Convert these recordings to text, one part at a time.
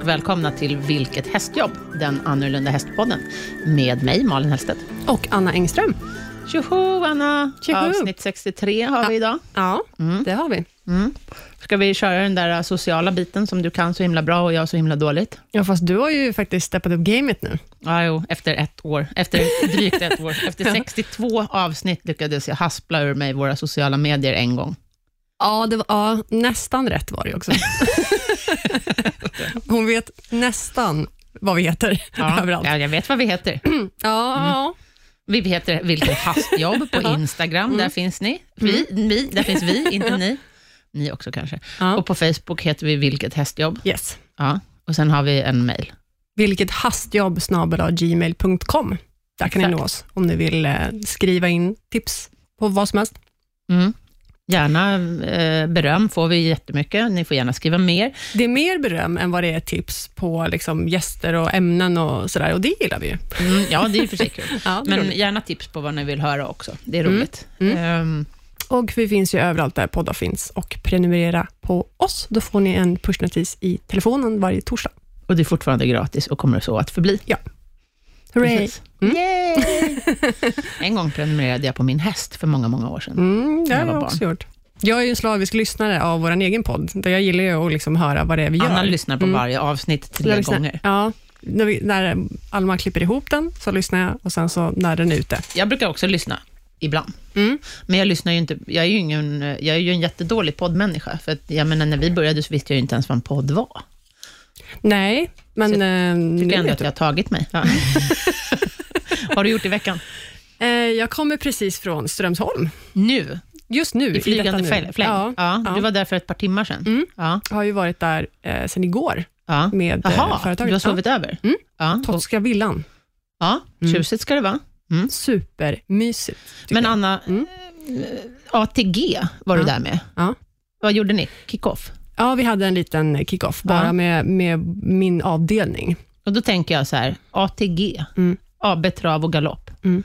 och välkomna till Vilket hästjobb? Den annorlunda hästpodden. Med mig, Malin Hellstedt. Och Anna Engström. Tjoho, Anna! Tjoho. Avsnitt 63 har vi idag. Ja, det har vi. Mm. Ska vi köra den där sociala biten som du kan så himla bra och jag så himla dåligt? Ja, fast du har ju faktiskt steppat upp gamet nu. Ja, jo, efter ett år. Efter drygt ett år. Efter 62 avsnitt lyckades jag haspla ur mig våra sociala medier en gång. Ja, det var, ja, nästan rätt var det också. Hon vet nästan vad vi heter Ja, överallt. ja, jag vet vad vi heter. Ja, Vi heter Vilket hastjobb på. Instagram, där finns ni. Vi, vi, där finns vi, inte ni. Ni också kanske. Ja. Och på Facebook heter vi Vilket hästjobb. yes. Ja. Och sen har vi en mail. Vilket hastjobb gmail.com. Där kan ni Exakt. nå oss om ni vill eh, skriva in tips på vad som helst. Mm. Gärna eh, beröm får vi jättemycket. Ni får gärna skriva mer. Det är mer beröm än vad det är tips på liksom, gäster och ämnen och sådär, och det gillar vi ju. Mm, ja, det är ju för sig kul. Ja, Men roligt. gärna tips på vad ni vill höra också. Det är Mm. roligt. Mm. Ehm, Och vi finns ju överallt där poddar finns och prenumerera på oss. Då får ni en pushnotis i telefonen varje torsdag. och det är fortfarande gratis och kommer så att förbli. Hurray! Precis. Mm. Yay! en gång prenumererade jag på min häst för många, många år sedan. Mm, det har jag jag också gjort. Jag är ju en slavisk lyssnare av vår egen podd, där jag gillar ju att liksom höra vad det är vi gör. Anna lyssnar på Mm. varje avsnitt tre lyssnar- gånger. Ja, när, vi, när Alma klipper ihop den, så lyssnar jag och sen så när den är ute. Jag brukar också lyssna ibland. Mm. Men jag lyssnar ju inte, jag är ju, ingen, jag är ju en jättedålig poddmänniska. För att, jag menar, när vi började så visste jag ju inte ens vad en podd var. Nej, men Så eh, Jag nu tycker ändå att jag har tagit mig. Ja. har du gjort i veckan? Eh, jag kommer precis från Strömsholm. Nu? Just nu. I flygande fläng? Ja, Ja, ja. Du var där för ett par timmar sedan? Mm. Ja. Jag har ju varit där eh, sedan igår ja. med eh, Jaha, företaget. du har sovit över? Mm. Ja. Totska villan. ja, Mm. tjusigt ska det vara. Supermysigt. tycker Men. Anna, Mm. eh, ATG var du Ja. där med. Ja. Vad gjorde ni? Kick-off? Ja, vi hade en liten kick-off, bara Ja. med, med min avdelning. Och då tänker jag så här, ATG, Mm. AB Trav och Galopp, Mm.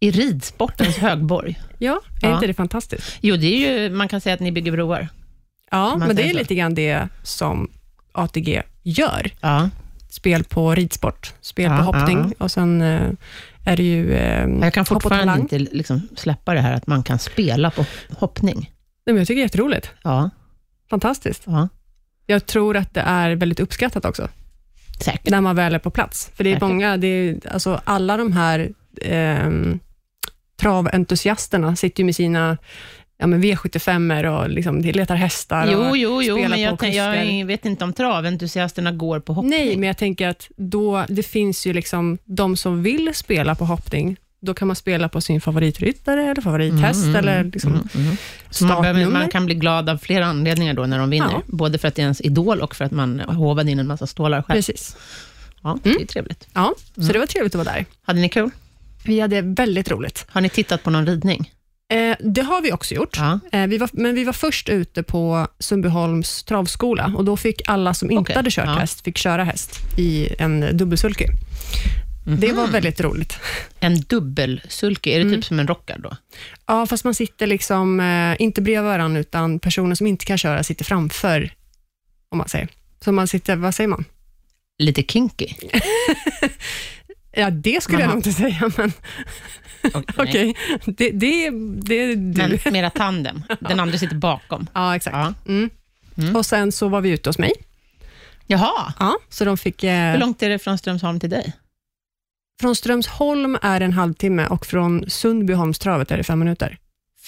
i ridsportens högborg. Ja, är Ja. inte det fantastiskt? Jo, det är ju, man kan säga att ni bygger broar. Ja, men det är så. lite grann det som ATG gör. Ja. Spel på ridsport, spel Ja, på hoppning och sen eh, är det ju eh, Jag kan fortfarande inte liksom släppa det här att man kan spela på hoppning. Nej, men jag tycker det är jätteroligt. Ja, Fantastiskt. ja. Jag tror att det är väldigt uppskattat också, säkert. när man väl är på plats. För det är Säkert. många, det är, alltså alla de här ehm, traventusiasterna sitter ju med sina ja, men V75 och liksom, de letar hästar. Jo, och jo, jo, spelar men på jag, jag kusker. vet inte om traventusiasterna går på hoppning. Nej, men jag tänker att då, det finns ju liksom de som vill spela på hoppning, då kan man spela på sin favoritryttare eller favorithäst Mm, eller mm, liksom mm, mm. Så man, behöver, man kan bli glad av flera anledningar då när de vinner. Ja. Både för att det är ens idol och för att man håvade in en massa stålar själv. Precis. Ja, det är trevligt. Ja, Mm. så det var trevligt att vara där. Hade ni kul? Vi hade väldigt roligt. Har ni tittat på någon ridning? Eh, det har vi också gjort. Ja. Eh, vi var, men vi var först ute på Sundbyholms travskola och då fick alla som inte Okej, hade kört ja. häst, fick köra häst i en dubbelsulky. Det var Mhm. väldigt roligt. En dubbelsulky, är det Mm. typ som en rockar då? Ja, fast man sitter liksom, eh, inte bredvid varandra, utan personer som inte kan köra sitter framför, om man säger. Så man sitter, vad säger man? Lite kinky? Ja, det skulle jag Jaha. nog inte säga, men Okej. okej. Det, det, det du. Men mera tandem. Den andra sitter bakom. Ja, exakt. Ja. Mm. Mm. Och sen så var vi ute hos mig. Jaha, Ja, så de fick... Eh, hur långt är det från Strömsholm till dig? Från Strömsholm är det en halvtimme och från Sundbyholmstravet är det fem minuter.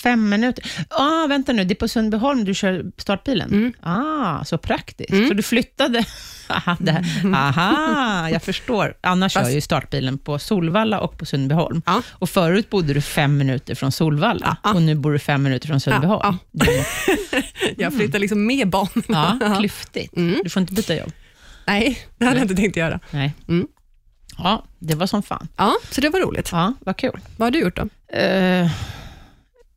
Fem minuter. Ah, vänta nu, det är på Sundbyholm du kör startbilen? Mm. Ah, så praktiskt. Mm. Så du flyttade... Aha, här. Aha, jag förstår. Anna kör Fast- ju startbilen på Solvalla och på Sundbyholm. Ja. Och förut bodde du fem minuter från Solvalla Ja. och nu bor du fem minuter från Sundbyholm. Ja, Det- Jag flyttar liksom med banan. Ja, klyftigt. Mm. Du får inte byta jobb. Nej, det hade jag inte tänkt göra. Nej. Mm. Ja, det var som fan. Ja, så det var roligt. Ja, vad kul. Vad har du gjort då? Eh,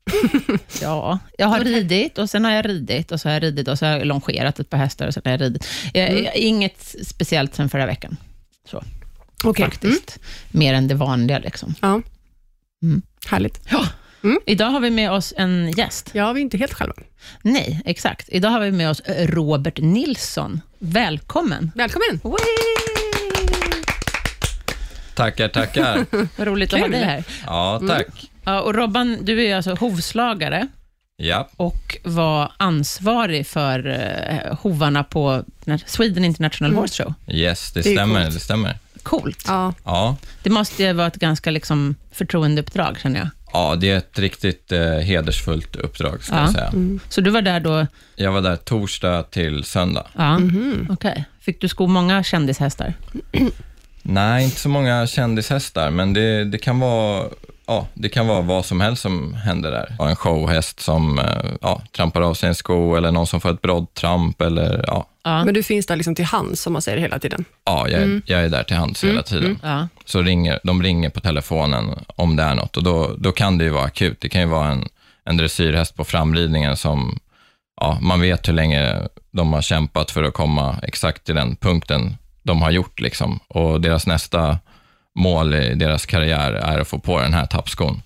ja, jag har ridit och sen har jag ridit och så har jag ridit och så har jag longerat ett par hästar och sen har jag ridit. Eh, Mm. Inget speciellt sen förra veckan, Okej. faktiskt. Mer än det vanliga. Liksom. Ja. Mm. Härligt. Ja. Idag har vi med oss en gäst. Ja, vi är inte helt själva. Nej, exakt. Idag har vi med oss Robert Nilsson. Välkommen! Välkommen! Tackar, tackar. Vad roligt att ha dig här. Ja, tack. Ja, och Robban, du är alltså hovslagare Ja, och var ansvarig för eh, hovarna på Sweden International Horse Show. yes, det, Det stämmer. coolt. Det stämmer. Coolt. Ja, Ja, Det måste ju vara ett ganska liksom, förtroendeuppdrag, känner jag. ja, det är ett riktigt eh, hedersfullt uppdrag, ska Ja. jag säga. Så du var där då, Jag var där torsdag till söndag. ja, Mhm. okej. Fick du sko många kändishästar? Nej, inte så många kändishästar, men det, det, kan vara, ja, det kan vara vad som helst som händer där. En showhäst som eh, ja, trampar av sig en sko, eller någon som får ett broddtramp, eller ja, Ja. men du finns där liksom till hands, som man säger hela tiden. ja jag, är- jag är där till hands hela tiden. ja. så ringer, de ringer på telefonen om det är något och då, då kan det ju vara akut. Det kan ju vara en, en dressyrhäst på framridningen som, ja, man vet hur länge de har kämpat för att komma exakt till den punkten de har gjort liksom. Och deras nästa mål i deras karriär är att få på den här tappskon.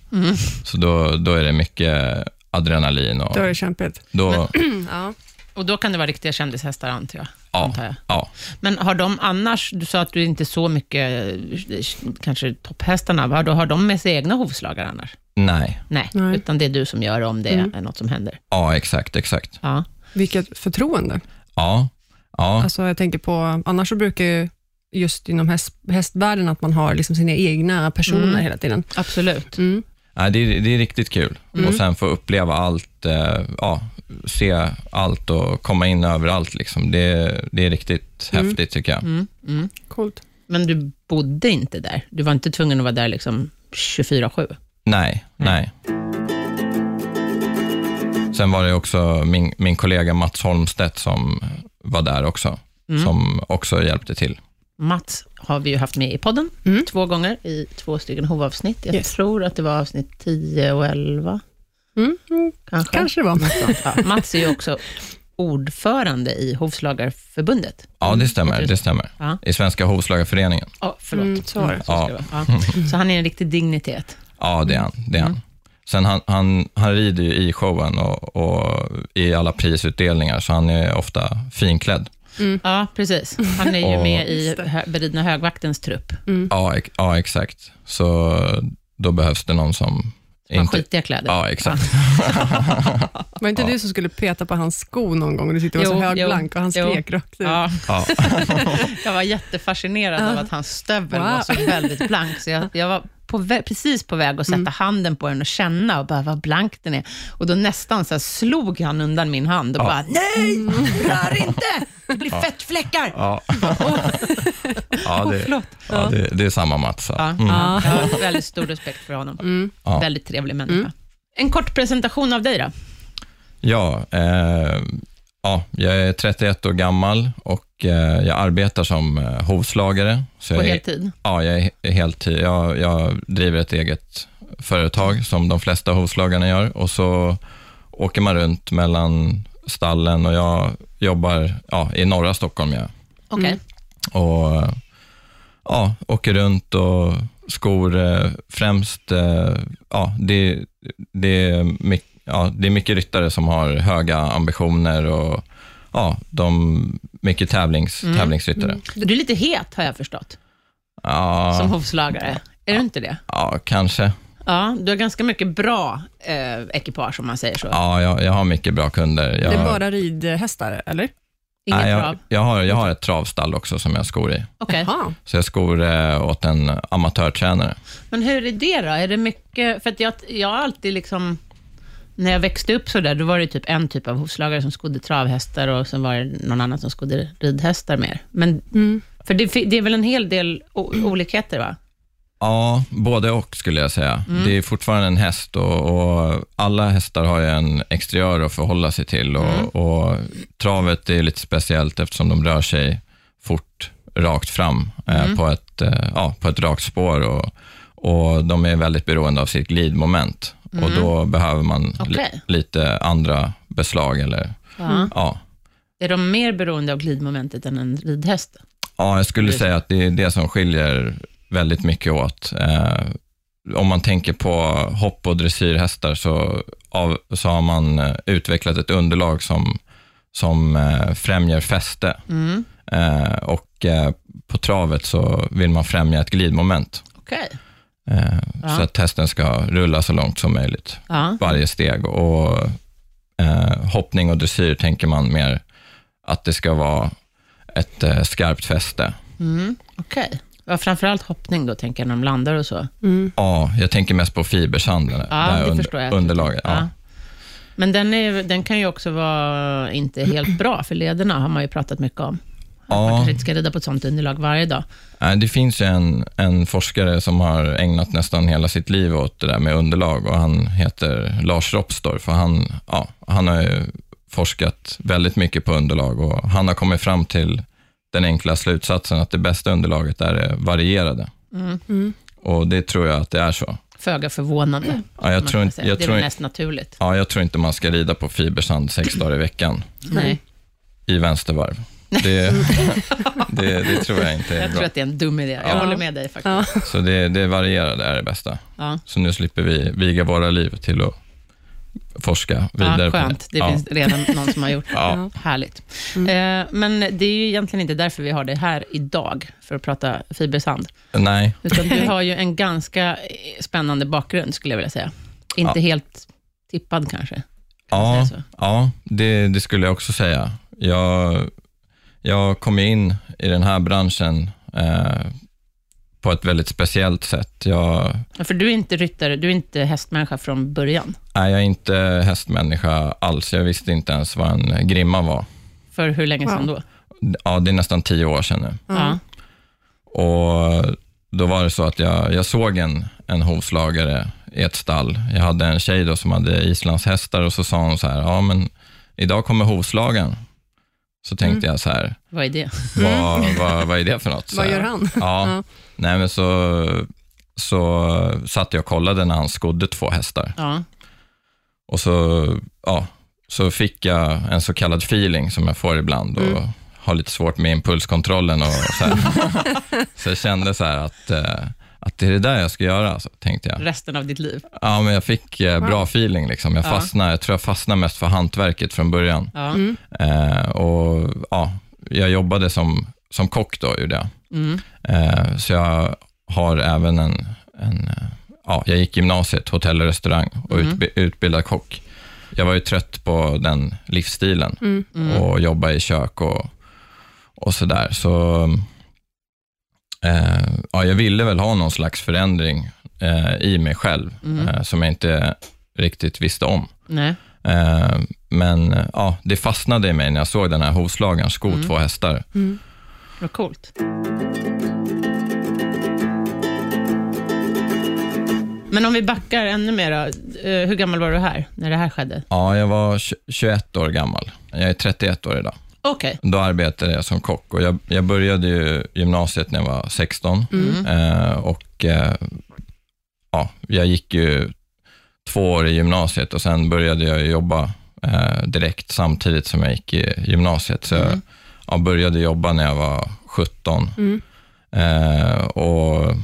Så då, då är det mycket adrenalin och Då är det kämpigt. då, Ja. Och då kan det vara riktiga kändishästar, antar jag. ja, antar jag. ja, Men har de annars, du sa att du inte så mycket, kanske topphästarna, har, då har de med sig egna hovslagare annars? nej, Nej, Nej. utan det är du som gör om det Mm. är något som händer. ja, exakt, exakt. Ja. Vilket förtroende. Ja, ja, Alltså, jag tänker på, annars så brukar ju just inom häst, hästvärlden att man har liksom sina egna personer Mm. hela tiden. Absolut. Mm. Nej, det, är, det är riktigt kul. Mm. Och sen få uppleva allt, eh, ja, se allt och komma in överallt. Liksom. Det, det är riktigt Mm. häftigt tycker jag. Mm. Mm. Coolt. Men du bodde inte där? Du var inte tvungen att vara där liksom 24-7? Nej, nej. Sen var det också min, min kollega Mats Holmstedt som var där också, Mm. som också hjälpte till. Mats har vi ju haft med i podden Mm. två gånger i två stycken hovavsnitt. Jag Yes. tror att det var avsnitt 10 och 11, Mm. Mm. kanske. Kanske det var. Ja, Mats är ju också ordförande i Hovslagarförbundet. Ja, det stämmer. Det stämmer. Ja. I Svenska Hovslagarföreningen. Oh, förlåt. Mm, så det vara. Ja. Så han är en riktig dignitet. Ja, det är han. Det är han. Sen han, han, han rider ju i showen och, och i alla prisutdelningar, så han är ofta finklädd. Ja, precis. Han är ju Och- med i hö- beridna högvaktens trupp. Ja, ex- ja, exakt. Så då behövs det någon som Har inte... skitiga kläder. Ja, exakt. Var inte du som skulle peta på hans sko någon gång? och Du tyckte det var så högblank och han jo. skrek rakt ut. Ja, Ja. jag var jättefascinerad av att hans stövel Wow. var så väldigt blank, så jag, jag var på precis på väg att sätta handen på den och känna och bara vad blank den är. Och då nästan så slog han undan min hand och bara, nej, rör inte! Det blir fettfläckar! Ja, ja, det, ja det, det är samma Mats. Ja, Mm. ja. Jag har väldigt stor respekt för honom. Ja. Väldigt trevlig människa. En kort presentation av dig då. Ja, eh, ja, jag är 31 år gammal och eh, jag arbetar som eh, hovslagare. Så På jag är, heltid. Ja, jag är heltid. Jag, jag driver ett eget företag som de flesta hovslagarna gör och så åker man runt mellan stallen och jag jobbar ja, i norra Stockholm. Jag. Okej. och ja, åker runt och skor eh, främst, ja, det, det, är mycket, ja, det är mycket ryttare som har höga ambitioner och ja, de, mycket tävlings, tävlingsryttare. Du är lite het har jag förstått, Ja, som hovslagare. Är du inte det? ja, kanske. Ja, du har ganska mycket bra eh, ekipage om man säger så. Ja, jag, jag har mycket bra kunder. Jag, Det är bara ridhästar, eller? Inget nej, jag, jag, har, jag har ett travstall också som jag skor i. Jaha. Så jag skor eh, åt en amatörtränare. Men hur är det då? Är det mycket... För att jag, jag har alltid liksom... När jag växte upp så där, då var det typ en typ av hovslagare som skodde travhästar och sen var det någon annan som skodde ridhästar mer. Men, Mm. För det, det är väl en hel del olikheter, va? Ja, både och skulle jag säga. Det är fortfarande en häst och, och alla hästar har ju en exteriör att förhålla sig till. Och, och travet är lite speciellt eftersom de rör sig fort, rakt fram eh, på, ett, eh, ja, på ett rakt spår. Och, och de är väldigt beroende av sitt glidmoment. Och då behöver man li, Okej. lite andra beslag. Eller, Ja. ja. Är de mer beroende av glidmomentet än en ridhäst? ja, jag skulle säga att det är det som skiljer väldigt mycket åt. Eh, om man tänker på hopp och dressyrhästar så, av, så har man eh, utvecklat ett underlag som, som eh, främjar fäste. Mm. Eh, och eh, på travet så vill man främja ett glidmoment. Okej. Eh, Ja. Så att hästen ska rulla så långt som möjligt, Ja. varje steg. Och eh, hoppning och dressyr tänker man mer att det ska vara ett eh, skarpt fäste. Mm. Okej. Ja, framförallt hoppning då, tänker jag, när de landar och så. Mm. Ja, jag tänker mest på fibersanden. Ja, där under-. Underlaget. Ja. Ja. Men den, är, den kan ju också vara inte helt bra för lederna, har man ju pratat mycket om. Att Man Ja. kanske inte ska rida på ett sånt underlag varje dag. Nej, Det finns ju en, en forskare som har ägnat nästan hela sitt liv åt det där med underlag och han heter Lars Ropstorff och han, ja, han har ju forskat väldigt mycket på underlag och han har kommit fram till den enkla slutsatsen att det bästa underlaget är det varierade. Mm. Mm. Och det tror jag att det är så. Föga förvånande. Ja, jag, tror inte, jag, det är tror, mest naturligt. ja, jag tror inte man ska rida på fibersand sex dagar i veckan Nej. i vänstervarv. Det, det, det tror jag inte är Jag tror bra. att det är en dum idé. Jag Ja. håller med dig faktiskt. Ja. Så det, det varierade är det bästa. Ja. Så nu slipper vi viga våra liv till att forska vidare Ja, skönt. Det ja. finns redan någon som har gjort det. Ja. Härligt. Eh, men det är ju egentligen inte därför vi har det här idag, för att prata fibersand. Nej, Utan du har ju en ganska spännande bakgrund, skulle jag vilja säga. Inte helt tippad kanske. Kan ja, ja det, det skulle jag också säga. Jag, jag kom in i den här branschen eh, på ett väldigt speciellt sätt. Jag, Ja, för du är inte ryttare, du är inte hästmänniska från början. är jag inte hästmänniska alls. Jag visste inte ens vad en grimma var. För hur länge sedan då? Ja, det är nästan tio år sedan nu. Ja. Och då var det så att jag, jag såg en, en hovslagare i ett stall. Jag hade en tjej då som hade islandshästar och så sa hon så här, ja men idag kommer hovslagaren. Så tänkte jag så här, Vad är det? vad, vad, vad är det för något? Vad gör han? Ja, Ja. nej men så, så satt jag och kollade när han skodde två hästar. Ja. Och så, ja, så fick jag en så kallad feeling som jag får ibland och Mm. har lite svårt med impulskontrollen. Och så, här. så jag kände så här att, eh, att det är det där jag ska göra, så tänkte jag. Resten av ditt liv? Ja, men jag fick eh, bra Wow. feeling. Liksom. Jag, Ja. fastnade, jag tror jag fastnade mest för hantverket från början. Ja. Mm. Eh, och, ja, jag jobbade som, som kock då, gjorde jag. Mm. Eh, så jag har även en, en eh, ja, jag gick gymnasiet, hotell och restaurang och Mm. utbi- utbildad kock. Jag var ju trött på den livsstilen Mm. Mm. och jobba i kök och, och sådär. Så eh, ja, jag ville väl ha någon slags förändring eh, i mig själv Mm. eh, som jag inte riktigt visste om. Nej. Eh, men ja, det fastnade i mig när jag såg den här hovslagaren sko Mm. två hästar. Mm. Vad coolt. Men om vi backar ännu mer då. Eh, Hur gammal var du här, när det här skedde? Ja, jag var tj- 21 år gammal. Jag är 31 år idag. Okej. Då arbetade jag som kock och jag, jag började ju gymnasiet när jag var 16 Mm. eh, och eh, ja, jag gick ju två år i gymnasiet och sen började jag jobba eh, direkt samtidigt som jag gick i gymnasiet. Så jag Mm. ja, började jobba när jag var 17 Mm. eh, och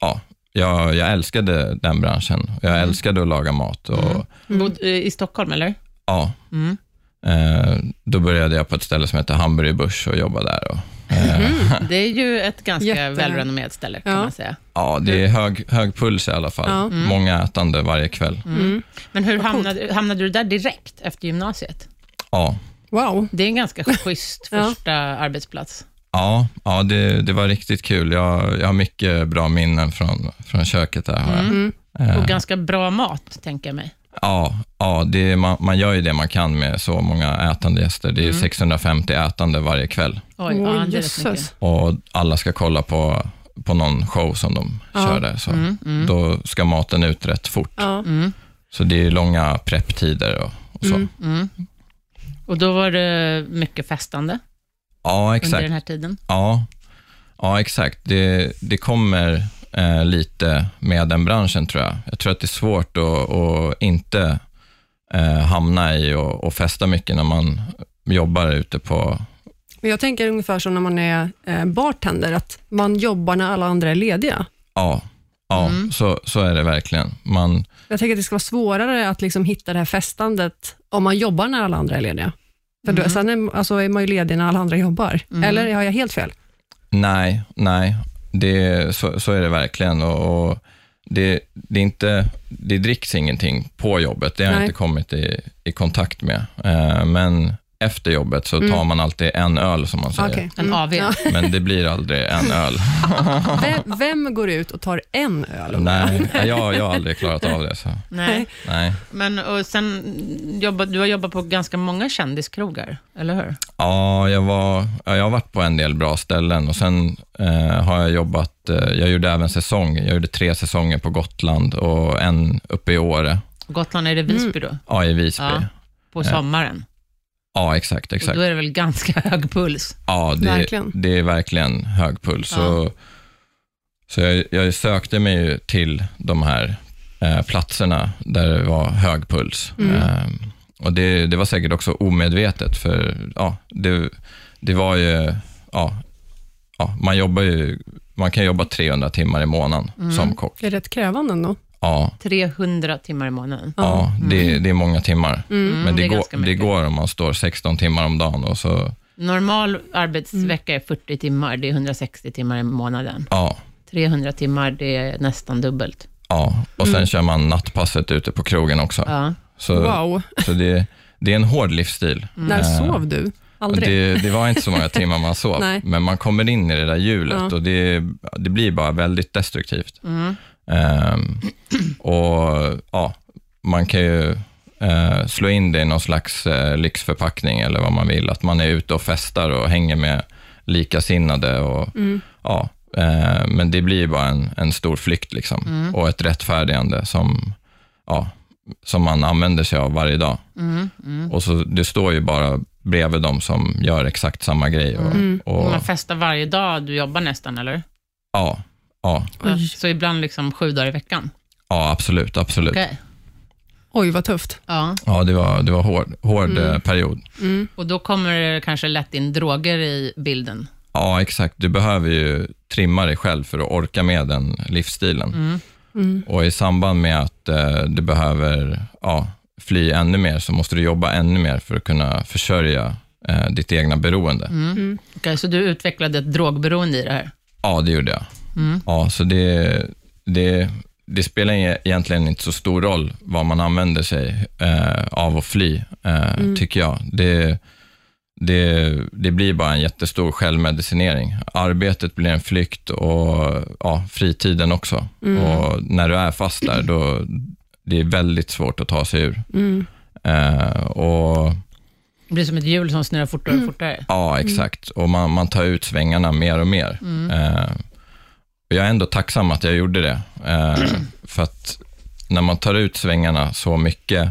ja, jag, jag älskade den branschen. Jag Mm. älskade att laga mat och Mm. Eh, I Stockholm, eller? ja, Mm. Eh, då började jag på ett ställe som heter Hamburg Busch och jobba där. Och, eh, Det är ju ett ganska Jätte- välrenommerat ställe, kan Ja. man säga. ja, det är hög, hög puls i alla fall. Ja. Mm. Många ätande varje kväll. Mm. Men hur hamnade, hamnade du där direkt efter gymnasiet? Ja, Wow. Det är en ganska schysst Ja. första arbetsplats. ja, ja det, det var riktigt kul. Jag, jag har mycket bra minnen från, från köket där. Har jag. Mm. Mm. Eh, Och ganska bra mat, tänker jag mig. Ja, ja det, man, man gör ju det man kan med så många ätande gäster. Det är Mm. 650 ätande varje kväll Oj, jösses. mycket. och alla ska kolla på, på någon show som de Ja. kör där. Så Mm, mm, Då ska maten ut rätt fort. Ja. mm, Så det är långa prepptider och, och så. Mm. mm. Och då var det mycket festande Ja, under exakt. den här tiden. Ja, ja exakt. Det, det kommer eh, lite med den branschen tror jag. Jag tror att det är svårt att, att inte eh, hamna i och, och festa mycket när man jobbar ute på... Jag tänker ungefär som när man är eh, bartender, att man jobbar när alla andra är lediga. Ja, Ja, så, så är det verkligen. Man, Jag tänker att det ska vara svårare att liksom hitta det här festandet om man jobbar när alla andra är lediga. För då, sen är, alltså, är man ju ledig när alla andra jobbar. Eller har jag helt fel? nej, nej, det, så, så är det verkligen. Och, och det, det, är inte, det dricks ingenting på jobbet, det har jag inte kommit i, i kontakt med. Eh, men efter jobbet så tar man alltid en öl, som man säger. Okej. En Mm. AV. Ja. Men det blir aldrig en öl. Vem, vem går ut och tar en öl? Nej, jag, jag har aldrig klarat av det. Så. Nej. Nej. Men och sen, jobba, du har jobbat på ganska många kändiskrogar, eller hur? Ja, jag, var, ja, jag har varit på en del bra ställen och sen eh, har jag jobbat, eh, jag gjorde även säsong. Jag gjorde tre säsonger på Gotland och en uppe i Åre, Gotland, är det Visby då? ja, i Visby. Ja. Ja, På sommaren? Exakt, Och exakt. då är det väl ganska hög puls? Ja, det, Verkligen. det är verkligen hög puls. Ja. Så, så jag, jag sökte mig ju till de här eh, platserna där det var hög puls. Mm. Eh, och det, det var säkert också omedvetet, för ja, det, det var ju, ja, ja, man jobbar ju, man kan jobba 300 timmar i månaden Mm. som kock. Det är rätt krävande ändå. Ja, 300 timmar i månaden. ja det, det är många timmar. Men Mm, det det, är går, det går om man står 16 timmar om dagen och så, Normal arbetsvecka är 40 timmar, det är 160 timmar i månaden. ja, 300 timmar, det är nästan dubbelt. ja. Och sen kör man nattpasset ute på krogen också. Ja. Så, Wow. så det, det är en hård livsstil. När Eh, sov du? Aldrig? Det, det var inte så många timmar man sov, Nej. men man kommer in i det där hjulet Ja. och det, det blir bara väldigt destruktivt. Mm. Ehm, och ja, Man kan ju eh, slå in det i någon slags eh, lyxförpackning eller vad man vill, att man är ute och festar och hänger med likasinnade. Och, Mm. ja, eh, men det blir bara en, en stor flykt liksom, Mm. och ett rättfärdigande som, ja, som man använder sig av varje dag. Mm, mm. Och så, det står ju bara bredvid dem som gör exakt samma grej. Och, Mm. och, Man festar varje dag du jobbar nästan, eller? ja, ja, Oj. så ibland liksom sju dagar i veckan? ja, absolut. absolut. Okej. Oj, vad tufft. Ja. Ja, det var, det var hård, hård Mm. eh, period. Mm. Och då kommer det kanske lätt in droger i bilden. Ja, exakt. Du behöver ju trimma dig själv för att orka med den livsstilen. Mm. Mm. Och i samband med att eh, du behöver ja, fly ännu mer, så måste du jobba ännu mer för att kunna försörja eh, ditt egna beroende. Mm. Mm. Okej, så du utvecklade ett drogberoende i det här? Ja, det gjorde jag. Mm. Ja, så det, det, det spelar e- egentligen inte så stor roll vad man använder sig eh, av att fly, eh, Mm. tycker jag. Det, det, det blir bara en jättestor självmedicinering. Arbetet blir en flykt och ja, fritiden också. Mm. Och när du är fast där, då det är väldigt svårt att ta sig ur. Mm. Eh, och Det blir som ett hjul som snurrar fortare och fortare. Ja, exakt. Och man, man tar ut svängarna mer och mer. Mm. Eh, och jag är ändå tacksam att jag gjorde det. Eh, för att när man tar ut svängarna så mycket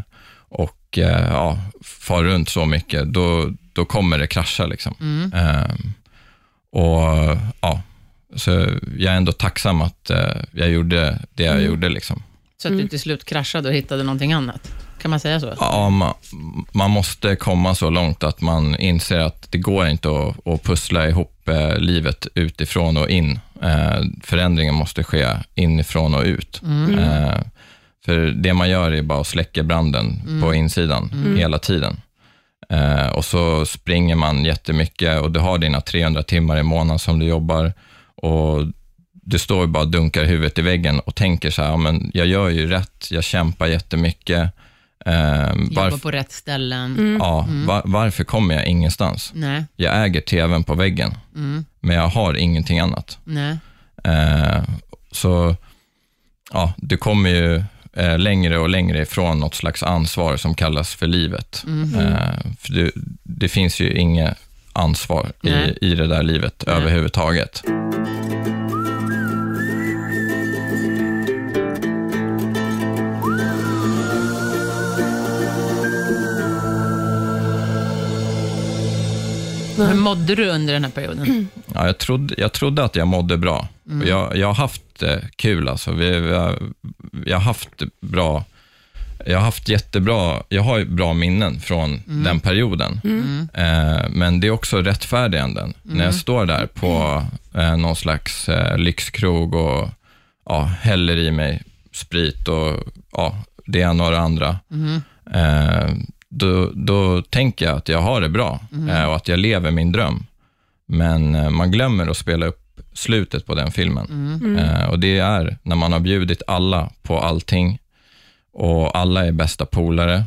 och eh, ja, far runt så mycket, då, då kommer det krascha. Liksom. Mm. Eh, och ja, Så jag är ändå tacksam att eh, jag gjorde det jag Mm. gjorde. Liksom. Så att du till slut kraschade och hittade någonting annat. Kan man säga så? Ja, man, man måste komma så långt att man inser att det går inte att, att pussla ihop livet utifrån och in. Eh, förändringen måste ske inifrån och ut. Mm. Eh, för det man gör är bara att släcka branden på insidan Mm. hela tiden. Eh, och så springer man jättemycket och du har dina 300 timmar i månaden som du jobbar och du står och bara dunkar huvudet i väggen och tänker så här, men jag gör ju rätt, jag kämpar jättemycket. Eh, Jobba på rätt ställen. Mm. ja, va- varför kommer jag ingenstans? Nej. Jag äger tvn på väggen, Mm. men jag har ingenting annat. Nej. Eh, så ja, du kommer ju eh, längre och längre ifrån något slags ansvar som kallas för livet. Mm. Eh, för du, det finns ju inget ansvar Nej. i, i det där livet Nej. överhuvudtaget. Hur mådde du under den här perioden? Ja, jag, trodde, jag trodde att jag mådde bra. Mm. Jag, jag har haft eh, kul. Alltså. Vi, vi har, jag har haft bra... Jag har haft jättebra... Jag har ju bra minnen från den perioden. Mm. Eh, men det är också rättfärdiganden. När jag står där på eh, någon slags eh, lyxkrog och ja, häller i mig sprit och ja, det ena och det andra. Eh, då, då tänker jag att jag har det bra eh, och att jag lever min dröm. Men eh, man glömmer att spela upp slutet på den filmen. Eh, och Det är när man har bjudit alla på allting och alla är bästa polare.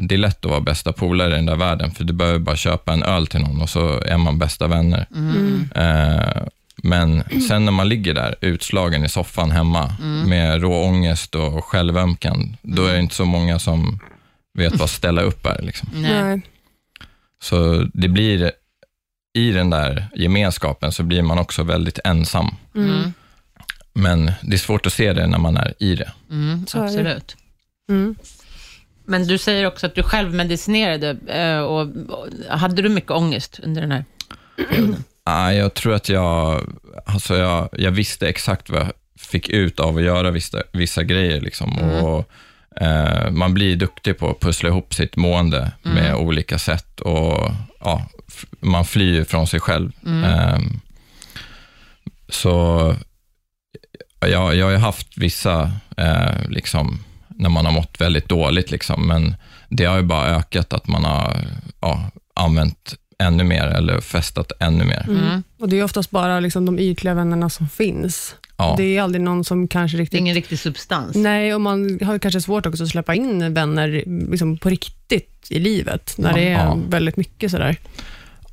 Det är lätt att vara bästa polare i den där världen, för du behöver bara köpa en öl till någon och så är man bästa vänner. Eh, men sen när man ligger där utslagen i soffan hemma med rå ångest och självömkan, då är det inte så många som vet vad ställa upp är. Liksom. Nej. Så det blir, i den där gemenskapen så blir man också väldigt ensam. Mm. Men det är svårt att se det när man är i det. Mm, Så är det. absolut. Mm. Men du säger också att du själv medicinerade. eh, Och, och, hade du mycket ångest under den här perioden? Ah, jag tror att jag, alltså jag, jag visste exakt vad jag fick ut av att göra vissa, vissa grejer. Liksom. Och, eh, man blir duktig på att pussla ihop sitt mående med olika sätt och ja, man flyr från sig själv. Ehm, så jag, jag har ju haft vissa, eh, liksom, när man har mått väldigt dåligt, liksom, men det har ju bara ökat att man har ja, använt ännu mer eller festat ännu mer. Mm. Och Det är oftast bara liksom de ytliga vännerna som finns. Ja. Det är aldrig någon som kanske riktigt... ingen riktig substans. Nej, och man har kanske svårt också att släppa in vänner liksom på riktigt i livet, när det är Ja. väldigt mycket sådär.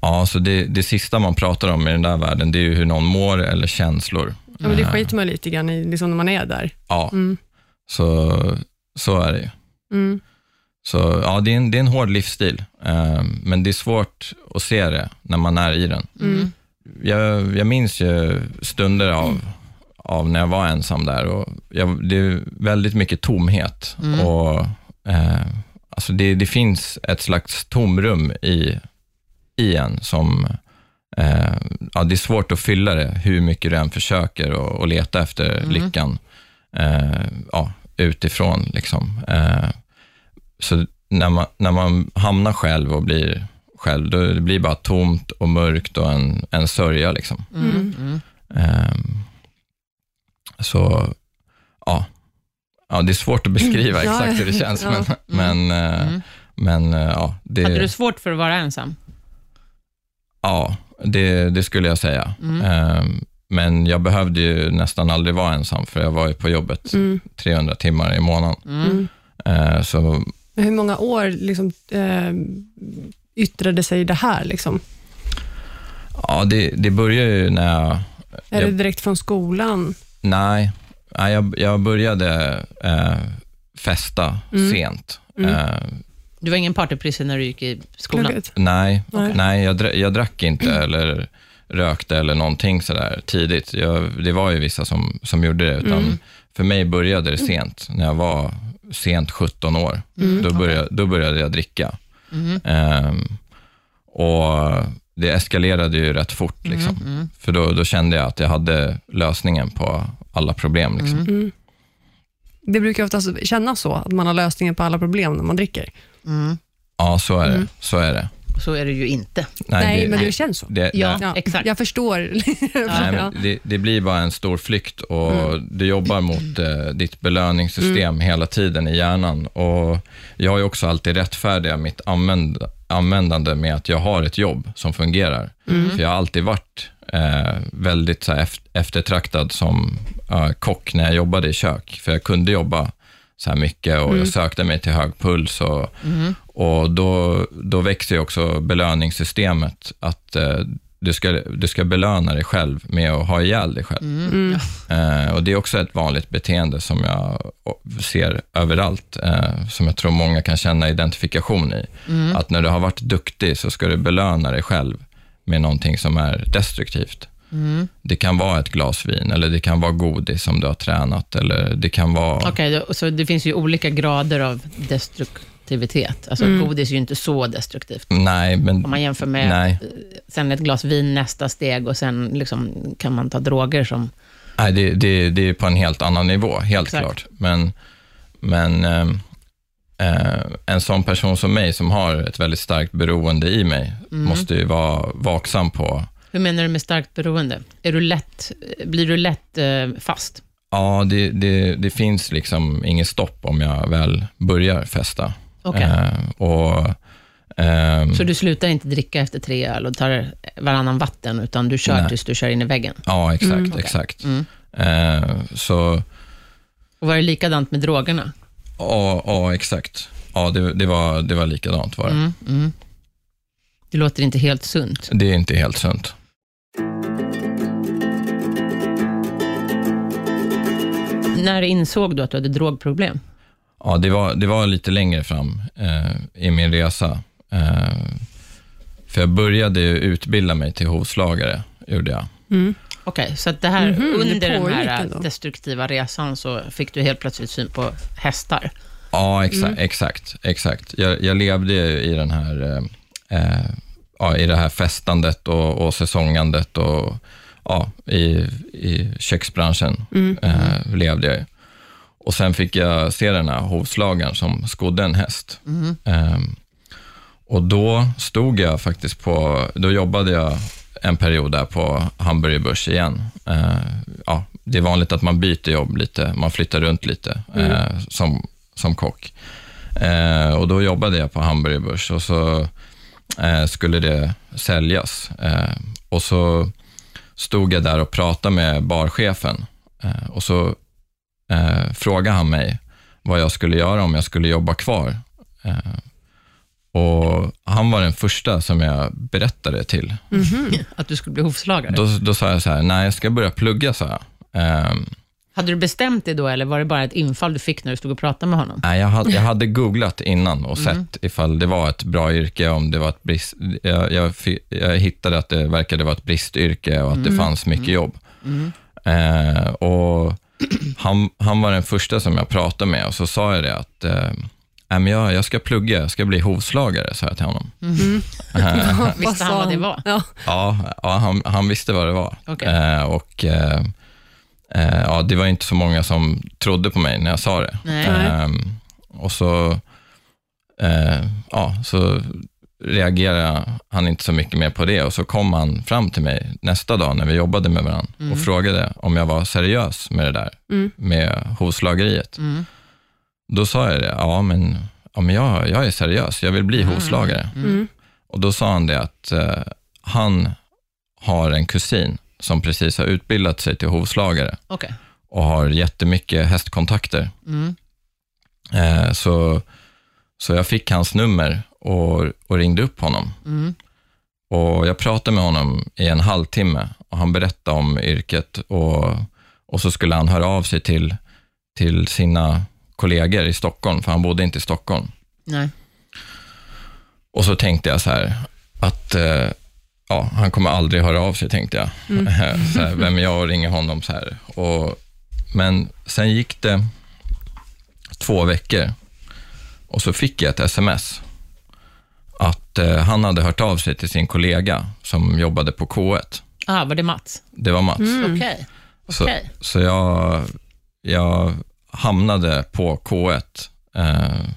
Ja, så det, det sista man pratar om i den där världen, det är ju hur någon mår eller känslor. Ja, men det Eh, skiter man lite grann i liksom när man är där. Ja, Mm. så, så är det ju. Mm. Så ja, det är en, det är en hård livsstil, eh, men det är svårt att se det när man är i den. Mm. Jag, jag minns ju stunder av, av när jag var ensam där och jag, det är väldigt mycket tomhet. Och, eh, alltså det, det finns ett slags tomrum i, i en som eh, ja, det är svårt att fylla det hur mycket du än försöker och, och leta efter lyckan eh, ja, utifrån. Liksom. Eh, så när man, när man hamnar själv och blir själv, då det blir bara tomt och mörkt och en, en sörja. Liksom. Mm. Mm. Så, ja. ja. Det är svårt att beskriva Ja, exakt hur det känns, ja. men, men, eh, Mm. men eh, ja, det, Hade du svårt för att vara ensam? ja det, det skulle jag säga. Mm. Ehm, men jag behövde ju nästan aldrig vara ensam, för jag var ju på jobbet Mm. 300 timmar i månaden. Mm. Eh, så Men Hur många år liksom, yttrade sig det här? Liksom? ja, det, det började ju när jag... Är jag det direkt från skolan? Nej, nej jag, jag började eh, festa Mm. sent. Mm. Eh, Du var ingen partyprisse när du gick i skolan? Plugget? Nej, Nej. nej jag, dra- jag drack inte eller rökte eller någonting sådär tidigt. Jag, det var ju vissa som, som gjorde det, utan Mm. för mig började det sent. När jag var sent 17 år, Mm. då, började, då började jag dricka. Ehm, och det eskalerade ju rätt fort, liksom. Mm. för då, då kände jag att jag hade lösningen på alla problem. Liksom. Mm. Det brukar ofta kännas så, att man har lösningen på alla problem när man dricker. Mm. Ja, så är det. Mm. Så är det. Så är det ju inte. Nej, men det känns så. det, Ja. nej. exakt. Jag förstår. Nej, Ja. men det, det blir bara en stor flykt och du jobbar mot eh, ditt belöningssystem hela tiden i hjärnan. Och jag har ju också alltid rättfärdigat mitt använd, användande med att jag har ett jobb som fungerar. För jag har alltid varit eh, väldigt så eftertraktad som eh, kock när jag jobbade i kök. För jag kunde jobba så här mycket och jag sökte mig till hög puls. Och, och då, då växer ju också belöningssystemet. Att eh, du, ska, du ska belöna dig själv med att ha ihjäl dig själv. Mm. Eh, och Det är också ett vanligt beteende som jag ser överallt, eh, som jag tror många kan känna identifikation i. Att när du har varit duktig så ska du belöna dig själv med någonting som är destruktivt. Det kan vara ett glas vin, eller det kan vara godis som du har tränat, eller det kan vara... Okej, då- så det finns ju olika grader av destruktivitet. Alltså godis är ju inte så destruktivt. Nej, men... Om man jämför med Nej. eh, sen ett glas vin nästa steg och sen liksom kan man ta droger som... Nej, det, det, det är på en helt annan nivå, helt Exakt. klart. Men, men ehm, eh, en sån person som mig, som har ett väldigt starkt beroende i mig, måste ju vara vaksam på Hur menar du med starkt beroende? Är du lätt, blir du lätt eh, fast? Ja, det, det, det finns liksom inget stopp om jag väl börjar festa. Okej. Eh, och, ehm, Så du slutar inte dricka efter tre öl och tar varannan vatten, utan du kör Nej. tills du kör in i väggen? Ja, exakt. Mm. Okej. exakt. Mm. Eh, så, Och var det likadant med drogerna? ja, ja exakt. Ja, det, det, var, det var likadant var det. Mm, mm. Det låter inte helt sunt. Det är inte helt sunt. När insåg du att du hade drogproblem? Ja, det var, det var lite längre fram eh, i min resa. Eh, för jag började ju utbilda mig till hovslagare, gjorde jag. Mm. Okej, så att det här, Mhm, det under den här ändå. destruktiva resan så fick du helt plötsligt syn på hästar. Ja, exakt. exakt, exakt. Jag, jag levde ju i den här, eh, eh, ja, i det här festandet och, och säsongandet och ja, i, i köksbranschen Mm. eh, levde jag ju. Och sen fick jag se den här hovslagaren som skodde en häst. Mm. Ehm, och då stod jag faktiskt på, då jobbade jag en period där på Hamburger Börs igen. Eh, ja, det är vanligt att man byter jobb lite, man flyttar runt lite eh, som, som kock. Eh, och då jobbade jag på Hamburger Börs och så eh, skulle det säljas. Och så stod jag där och pratade med barchefen och så eh, frågade han mig vad jag skulle göra om jag skulle jobba kvar. Eh, och han var den första som jag berättade till. Mhm. Att du skulle bli hovslagare. Då, då sa jag så här, nej jag ska börja plugga, sa jag. Ehm, Hade du bestämt dig då, eller var det bara ett infall du fick när du stod och pratade med honom? nej, jag, hade, jag hade googlat innan och sett ifall det var ett bra yrke, om det var ett brist... Jag, jag, jag hittade att det verkade vara ett bristyrke och att det fanns mycket jobb. Mm. Eh, och han, han var den första som jag pratade med och så sa jag det att eh, Nej, men jag, jag ska plugga, jag ska bli hovslagare, sa jag till honom. Vad Visste sa han vad det var? Ja. Ja, han, han visste vad det var. Eh, och eh, eh, ja, Det var inte så många som trodde på mig när jag sa det. Nej. Ehm, och så, eh, ja, så reagerade han inte så mycket mer på det och så kom han fram till mig nästa dag när vi jobbade med varandra Mm. och frågade om jag var seriös med det där, Mm. med hovslageriet. Mm. Då sa jag det, ja men, ja, men jag, jag är seriös, jag vill bli hovslagare. Mm. Och då sa han det att eh, han har en kusin som precis har utbildat sig till hovslagare Okej. och har jättemycket hästkontakter. Mm. Eh, så, så jag fick hans nummer och, och ringde upp honom. Mm. Och jag pratade med honom i en halvtimme och han berättade om yrket och, och så skulle han höra av sig till, till sina kollegor i Stockholm, för han bodde inte i Stockholm. Nej. Och så tänkte jag så här, att eh, ja, han kommer aldrig höra av sig, tänkte jag. så här, vem är jag och ringer honom så här. Och, men sen gick det två veckor och så fick jag ett sms att eh, han hade hört av sig till sin kollega som jobbade på K1. Ah, var det Mats? Det var Mats. Okej. Så, Okej. så jag, jag hamnade på K1 eh,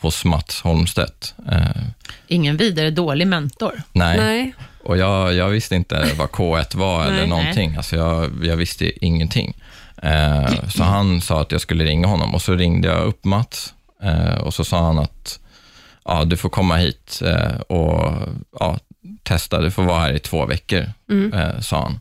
hos Mats Holmstedt. Eh, Ingen vidare dålig mentor. nej. Nej. Och jag, jag visste inte vad K1 var eller Nej. någonting. Alltså jag, jag visste ingenting. Eh, så han sa att jag skulle ringa honom och så ringde jag upp Mats eh, och så sa han att ja, du får komma hit eh, och ja, testa. Du får vara här i två veckor, Mm. eh, sa han.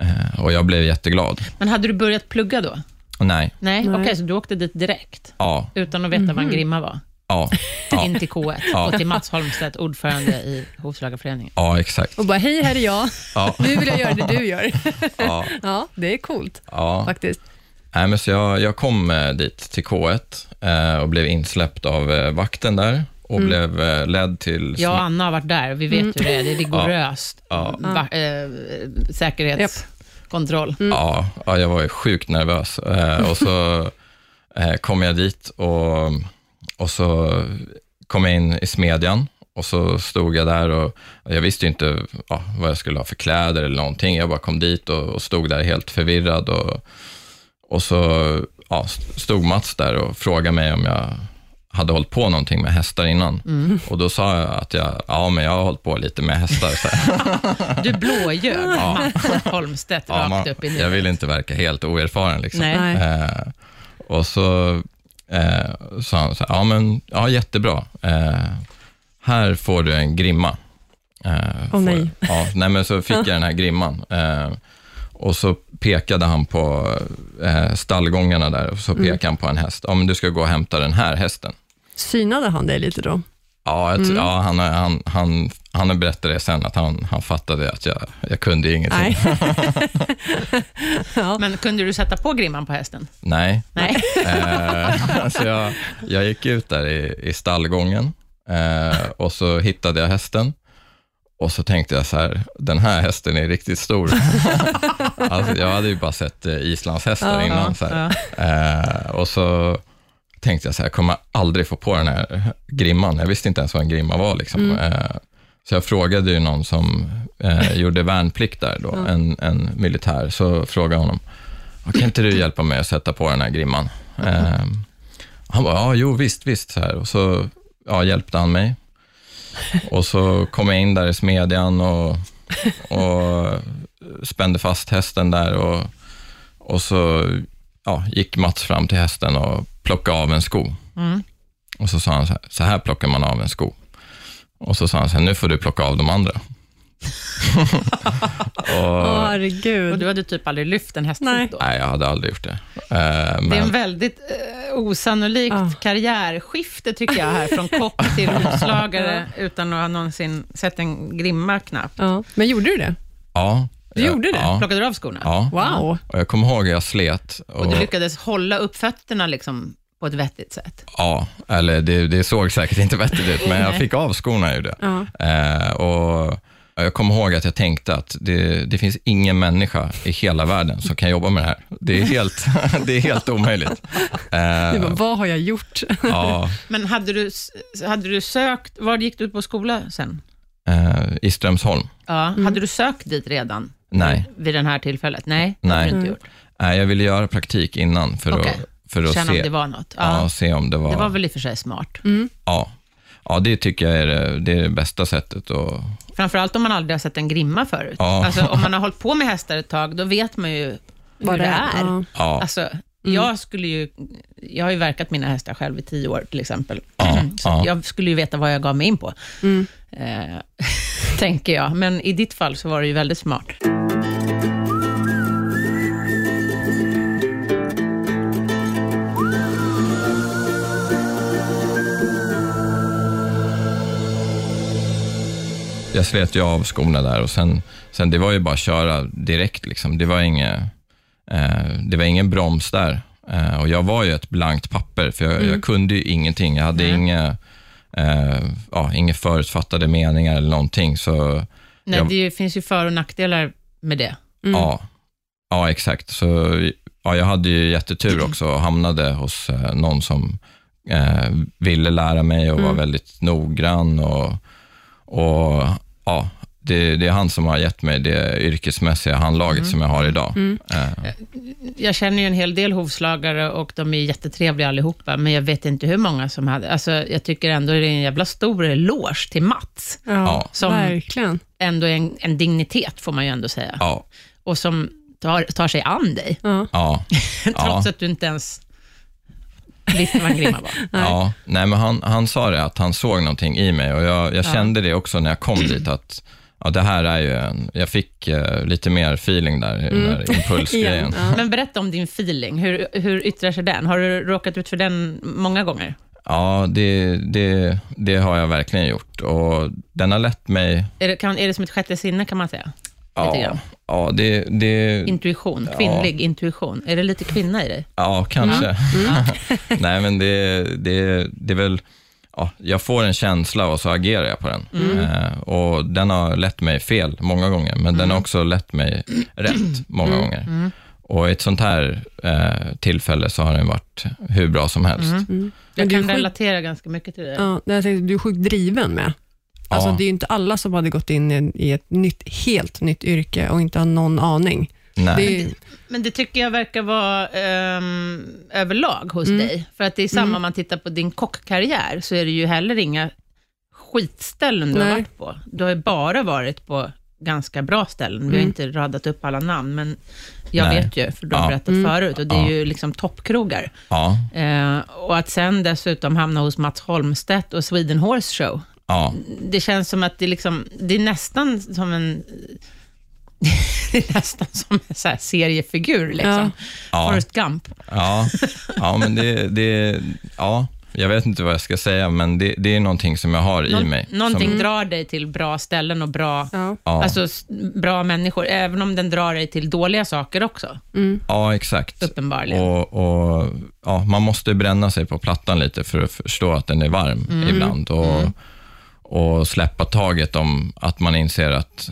Eh, och jag blev jätteglad. Men hade du börjat plugga då? Nej, Nej, okej, så du åkte dit direkt? ja, Utan att veta vad en grimma var? ja, ja, In till K1 Ja. och till Mats Holmstedt, ordförande i Hovslagarföreningen. ja exakt. Och bara, hej, här är jag. Ja, Nu vill jag göra det du gör. ja, Ja, det är coolt ja. faktiskt. Nej, men så jag, jag kom dit till K1 eh, och blev insläppt av eh, vakten där och blev eh, ledd till... Jag och Anna har varit där vi vet hur det är. Det är rigoröst. Ja. Va- eh, säkerhetskontroll. Ja, ja, jag var ju sjukt nervös. Eh, och så eh, kom jag dit och, och så kom jag in i smedjan och så stod jag där och jag visste ju inte ja, vad jag skulle ha för kläder eller någonting. Jag bara kom dit och, och stod där helt förvirrad och, och så ja, stod Mats där och frågade mig om jag hade hållit på någonting med hästar innan. Mm. Och då sa jag att jag, ja, men jag har hållit på lite med hästar. Så. Du blåljög Mats Holmstedt Ja, rakt man, upp i jag nuet. vill inte verka helt oerfaren. Liksom. Eh, och så eh, sa han så här, ja men ja, jättebra. Eh, här får du en grimma. Eh, får- nej. Ja, nej, men så fick jag den här grimman. Eh, och så pekade han på eh, stallgångarna där och så Mm. pekade han på en häst. Ja, men du ska gå och hämta den här hästen. Synade han dig lite då? Ja, jag, t- ja han, han, han, han berättade det sen, att han, han fattade att jag, jag kunde ingenting. Nej. ja. Men kunde du sätta på grimman på hästen? Nej. Nej. Eh, så jag, jag gick ut där i, i stallgången eh, och så hittade jag hästen. Och så tänkte jag så här, den här hästen är riktigt stor. alltså, jag hade ju bara sett eh, islandshästar Ja, innan. Så, här. Eh, och så tänkte jag så här, jag kommer aldrig få på den här grimman. Jag visste inte ens vad en grimma var. Liksom. Eh, så jag frågade ju någon som eh, gjorde värnplikt där, då, en, en militär, så frågade jag honom, "Ja, kan inte du hjälpa mig att sätta på den här grimman? Eh, han bara, ja, jo, visst, visst. Så här. Och så ja, hjälpte han mig. Och så kom jag in där i smedjan och, och spände fast hästen där och, och så ja, gick Mats fram till hästen och plockade av en sko. Mm. Och så sa han så här, så här plockar man av en sko. Och så sa han så här, nu får du plocka av de andra. Och, herregud. Och du hade typ aldrig lyft en hästfot Nej. då? nej, jag hade aldrig gjort det. Eh, Det är en men, väldigt eh, osannolikt Ja. karriärskifte tycker jag här, från kock till hovslagare utan att ha någonsin sett en grimma knappt. Ja. Men gjorde du det? ja, Du jag- gjorde det? Ja, Plockade du av skorna? ja. Wow. Och jag kommer ihåg att jag slet. Och du lyckades hålla upp fötterna liksom på ett vettigt sätt? Ja, eller det, det såg säkert inte vettigt ut, men jag fick av skorna ur det. Ja. Eh, och jag kommer ihåg att jag tänkte att det, det finns ingen människa i hela världen som kan jobba med det här. Det är helt, det är helt omöjligt. Eh, bara, vad har jag gjort? ja, Men hade du, hade du sökt, var gick du på skola sen? eh, I Strömsholm? Ja, Mm. Hade du sökt dit redan? Nej. Vid det här tillfället? Nej, det Nej. hade du inte gjort. Nej, jag ville göra praktik innan för Okej. att, för att Känna om se, det var något? ja, Ja. se om det var... Det var väl i och för sig smart. ja. ja, det tycker jag är det, det, är det bästa sättet. att Framförallt om man aldrig har sett en grimma förut. Ja. Alltså, om man har hållit på med hästar ett tag, då vet man ju hur Vad det är. Ja. ja, Alltså, jag, skulle ju, jag har ju verkat mina hästar själv i tio år till exempel. Ja, Så ja. jag skulle ju veta vad jag gav mig in på, Mm. eh, tänker jag. Men i ditt fall så var det ju väldigt smart. Jag slet ju av skorna där och sen, sen det var ju bara att köra direkt. Liksom. Det, var inget, eh, det var ingen broms där. Eh, och jag var ju ett blankt papper, för jag, jag kunde ju ingenting. Jag hade inga, eh, ja, inga förutfattade meningar eller någonting. Så Nej, Jag- Det ju- finns ju för och nackdelar med det. Mm. ja, ja, exakt. Så ja, jag hade ju jättetur också och hamnade hos eh, någon som eh, ville lära mig och var Mm. väldigt noggrann. Och, och ja, det, det är han som har gett mig det yrkesmässiga handlaget som jag har idag. Mm. Eh, Jag känner ju en hel del hovslagare och de är jättetrevliga allihopa, men jag vet inte hur många som hade... Alltså, jag tycker ändå det är en jävla stor eloge till Mats. Ja, Ja. Som- verkligen. Ändå en, en dignitet, får man ju ändå säga. ja, Och som tar, tar sig an dig, Ja. ja, trots att du inte ens visste vad en grimma var. Nej. ja. Nej, men han, han sa det att han såg någonting i mig och jag, jag Ja. kände det också när jag kom dit att ja, det här är ju en, jag fick eh, lite mer feeling där, i den där impulsgrejen. Ja. Men berätta om din feeling. Hur, hur yttrar sig den? Har du råkat ut för den många gånger? Ja, det, det, det har jag verkligen gjort och den har lett mig... Är det, kan, är det som ett sjätte sinne, kan man säga? Lite Ja, grann. ja, det, det, Intuition, kvinnlig intuition. Är det lite kvinna i dig? ja kanske. Nej, men det, det, det är väl... Ja, jag får en känsla och så agerar jag på den. Eh, och Den har lett mig fel många gånger, men den har också lett mig rätt många gånger. Och i ett sånt här eh, tillfälle så har den varit hur bra som helst. Mm. Jag du är kan relatera ganska mycket till det. Ja, det jag tänkte, du är sjukt driven med. Alltså, Ja. Det är ju inte alla som hade gått in i- ett nytt, helt nytt yrke och inte har någon aning. Nej. Det är, Men det tycker jag verkar vara ehm, överlag hos dig. För att det är samma om man tittar på din kockkarriär, så är det ju heller inga skitställen du har Nej. varit på. Du har ju bara varit på ganska bra ställen. Vi har inte radat upp alla namn, men jag Nej. vet ju, för du har Ja. berättat förut. Och det är Ja. ju liksom toppkrogar. Ja, Eh, och att sen dessutom hamna hos Mats Holmstedt och Sweden Horse Show. Ja, Det känns som att det, liksom, det är nästan som en... det är nästan som en så här seriefigur, liksom. Ja. Forrest Gump. ja, ja, men det, det, ja, jag vet inte vad jag ska säga, men det, det är någonting som jag har i Nå- mig. Någonting Som, drar dig till bra ställen och bra, ja. alltså, bra människor, även om den drar dig till dåliga saker också, ja, exakt. uppenbarligen. Och, och, ja, man måste bränna sig på plattan lite för att förstå att den är varm Mm. ibland. Och, och släppa taget om att man inser att,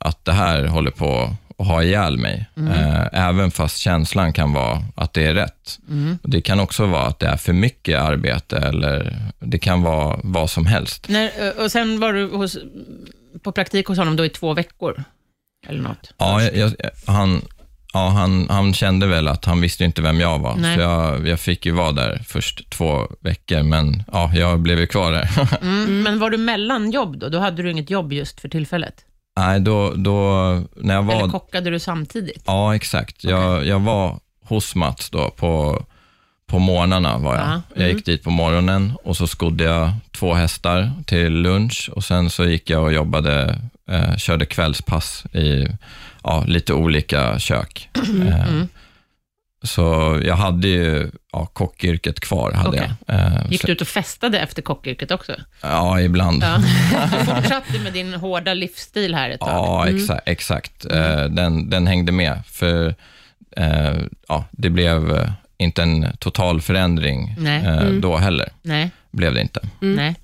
att det här håller på att ha ihjäl mig. Mm. Eh, även fast känslan kan vara att det är rätt. Mm. Det kan också vara att det är för mycket arbete eller det kan vara vad som helst. När, och sen var du hos, på praktik hos honom då i två veckor, eller något. Ja, jag, jag, han, ja han, han kände väl att han visste inte vem jag var, Nej. så jag, jag fick ju vara där först två veckor, men ja, jag blev ju kvar där. Mm. Men var du mellan jobb då? Då hade du inget jobb just för tillfället? Nej, då, då när jag Eller var... kockade du samtidigt? Ja, exakt. Jag, jag var hos Mats då på, på morgnarna var jag. Ja, Jag gick dit på morgonen och så skodde jag två hästar till lunch och sen så gick jag och jobbade, eh, körde kvällspass i ja, lite olika kök. Eh, Så jag hade ju ja, kockyrket kvar. Hade Okej. jag. Eh, Gick du ut och festade efter kockyrket också? ja, ibland. Ja. Du fortsatte med din hårda livsstil här ett tag? Ja, exa exakt. Eh, den, den hängde med. För eh, ja, det blev inte en total förändring eh, då heller. Nej. Blev det inte. Nej.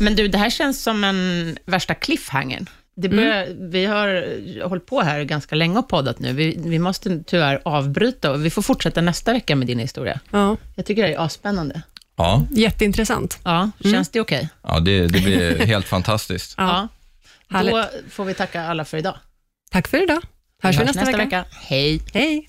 Men du, det här känns som en värsta cliffhangern. Det börjar, Vi har hållit på här ganska länge och poddat nu. Vi, vi måste tyvärr avbryta och vi får fortsätta nästa vecka med din historia. Ja, Jag tycker det är asspännande. Ja, jätteintressant. Ja, känns det okej? ja det, det blir helt fantastiskt. Ja. Då Härligt. får vi tacka alla för idag. Tack för idag. Hörs vi hörs nästa, vecka. Hej. Hej.